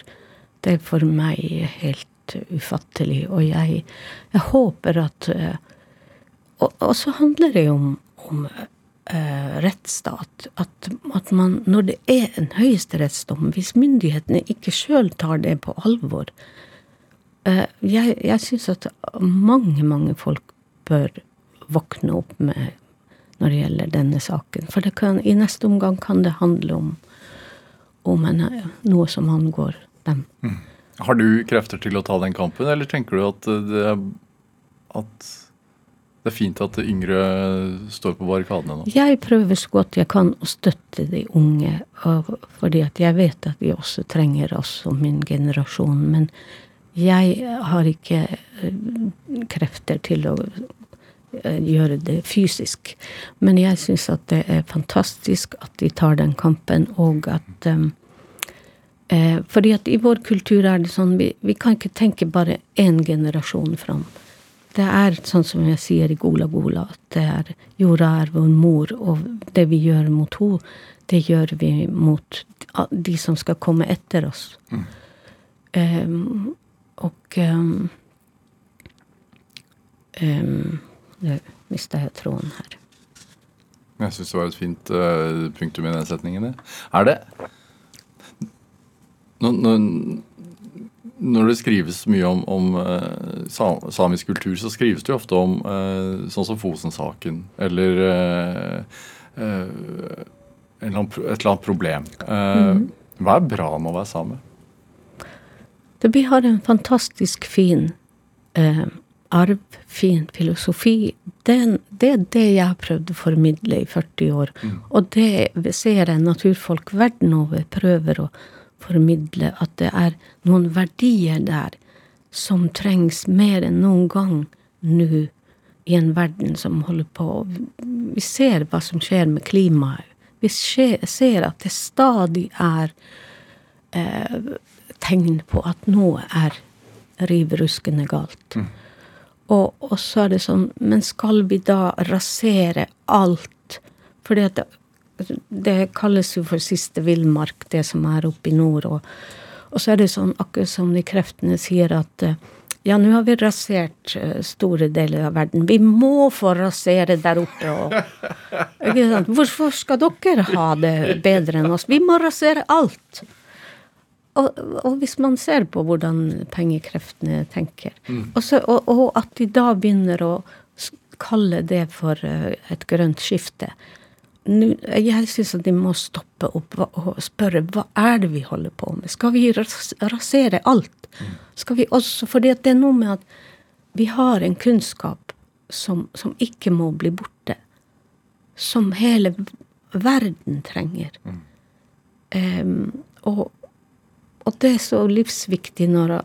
det er for meg helt ufattelig. Og jeg, jeg håper at uh, og, og, så handler det jo om, om uh, rettsstat. At, at, man, når det er en høyesterettsdom, hvis myndighetene ikke sjøl tar det på alvor uh, Jeg, jeg syns at mange, mange folk bør våkne opp med når det gjelder denne saken. For kan, i neste omgang kan det handle om, om en, noe som angår dem. Mm. Har du krefter til å ta den kampen, eller tenker du at det er, at det er fint at yngre står på barrikadene nå? Jeg prøver så godt jeg kan å støtte de unge, fordi at jeg vet at de også trenger oss og min generasjon. Men jeg har ikke eh, krefter til å eh, gjøre det fysisk. Men jeg syns at det er fantastisk at de tar den kampen, og at um, eh, Fordi at i vår kultur er det sånn vi, vi kan ikke tenke bare én generasjon fram. Det er sånn som jeg sier i Gola Gola, at det er jorda er vår mor, og det vi gjør mot henne, det gjør vi mot de som skal komme etter oss. Mm. Um, og um, um, Nå mista jeg tråden her. Jeg syns det var et fint uh, punktum i den setningen. Er det når, når, når, det skrives mye om, om uh, samisk kultur, så skrives det jo ofte om uh, sånn som Fosen-saken eller et eller annet problem. Mm. Hva er bra med å være same? Vi har en fantastisk fin eh, arv, fin filosofi. Den, det er det jeg har prøvd å formidle i 40 år. Mm. Og det ser jeg naturfolk verden over prøver å formidle, at det er noen verdier der som trengs mer enn noen gang nå i en verden som holder på Vi ser hva som skjer med klimaet. Vi ser at det stadig er eh, tegn på at noe er riv ruskende galt. Mm. Og, og, så er det sånn Men skal vi da rasere alt? Fordi at det, kalles jo for siste villmark, det som er oppe i nord. Og, og, så er det sånn, akkurat som de kreftene sier, at eh, ja, nå har vi rasert eh, store deler av verden. Vi må få rasere der oppe. Og, Hvorfor skal dere ha det bedre enn oss? Vi må rasere alt. Og, og, hvis man ser på hvordan pengekreftene tenker, mm. Også, og, og, at de da begynner å kalle det for eh, et grønt skifte Jeg syns at de må stoppe opp og spørre hva er det vi holder på med. Skal vi rasere alt? Mm. Skal vi også, For det er noe med at vi har en kunnskap som, som ikke må bli borte. Som hele verden trenger. Mm. Um, og, og det er så livsviktig når,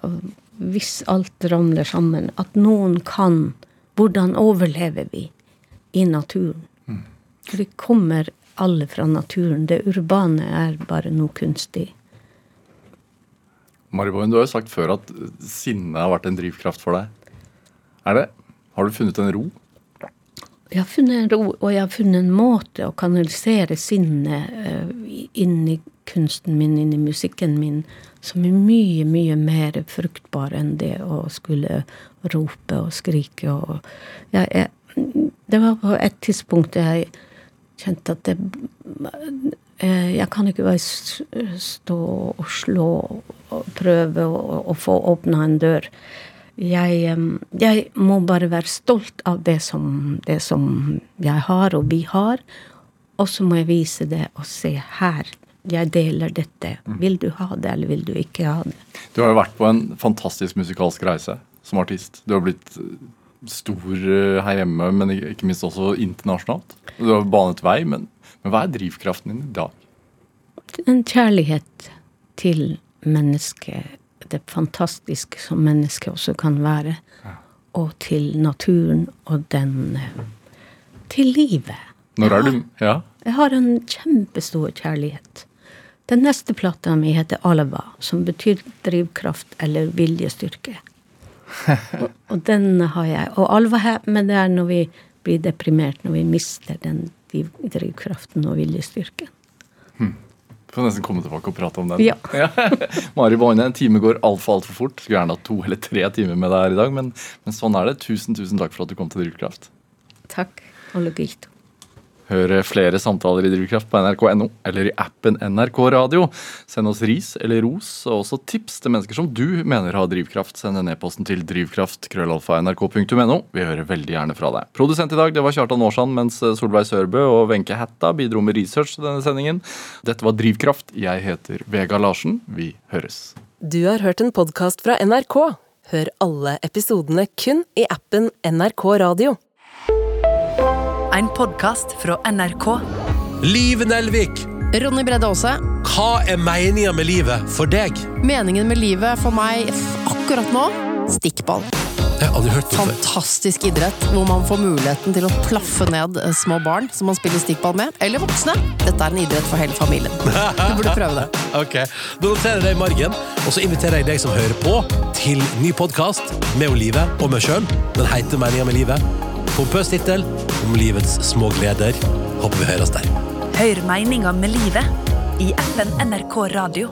hvis alt ramler sammen, at noen kan Hvordan overlever vi i naturen? Det kommer alle fra naturen. Det urbane er bare noe kunstig. Mariboen, du har jo sagt før at sinne har vært en drivkraft for deg. Er det? Har du funnet en ro? Jeg har funnet en ro, og jeg har funnet en måte å kanalisere sinnet uh, inn i kunsten min, inn i musikken min, som er mye, mye mer fruktbar enn det å skulle rope og skrike og jeg, jeg, Det var på et tidspunkt jeg kjente at det eh, Jeg kan ikke bare stå og slå og prøve å, få åpna en dør. Jeg, jeg må bare være stolt av det som, det som jeg har, og vi har. Og så må jeg vise det og se her. Jeg deler dette. Vil du ha det, eller vil du ikke ha det? Du har jo vært på en fantastisk musikalsk reise som artist. Du har blitt stor eh, her hjemme, men ikke minst også internasjonalt. Du har banet vei, men, men hva er drivkraften din i dag? En kjærlighet til mennesket. Det fantastiske som mennesket også kan være. Og til naturen og den eh, Til livet. Når er du Ja? Jeg har en kjempestor kjærlighet. Den neste plata mi heter Alava, som betyr drivkraft eller viljestyrke. Og, den har jeg. Og alva her, men det er når vi blir deprimert, når vi mister den drivkraften og viljestyrken. Får nesten komme tilbake og prate om den. Ja. Mari Boine, en time går altfor altfor fort. Skulle gjerne hatt to eller tre timer med deg her i dag, men, men sånn er det. Tusen, tusen takk for at du kom til Drivkraft. Takk. Og logito. Hør flere samtaler i Drivkraft på nrk.no eller i appen NRK Radio. Send oss ris eller ros, og også tips til mennesker som du mener har drivkraft. Send en e-posten til drivkraft.krøllalfa.nrk.no. Vi hører veldig gjerne fra deg. Produsent i dag det var Kjartan Aarsand, mens Solveig Sørbø og Wenche Hætta bidro med research til denne sendingen. Dette var Drivkraft. Jeg heter Vega Larsen. Vi høres. Du har hørt en podkast fra NRK. Hør alle episodene kun i appen NRK Radio. En podkast fra NRK. Liv Nelvik, Ronny Bredde Aase. hva er meninga med livet for deg? Meningen med livet for meg akkurat nå stikkball. Jeg har aldri hørt om det. Fantastisk idrett hvor man får muligheten til å plaffe ned eh, små barn som man spiller stikkball med, eller voksne. Dette er en idrett for hele familien. Du burde prøve det. Ok, Da noterer jeg det i margen, og så inviterer jeg deg som hører på, til ny podkast med Olive og meg sjøl. Den heter Meninga med livet. Pompøs tittel om livets små gleder. Håper vi høres der. Hør meninga med livet i FN NRK Radio.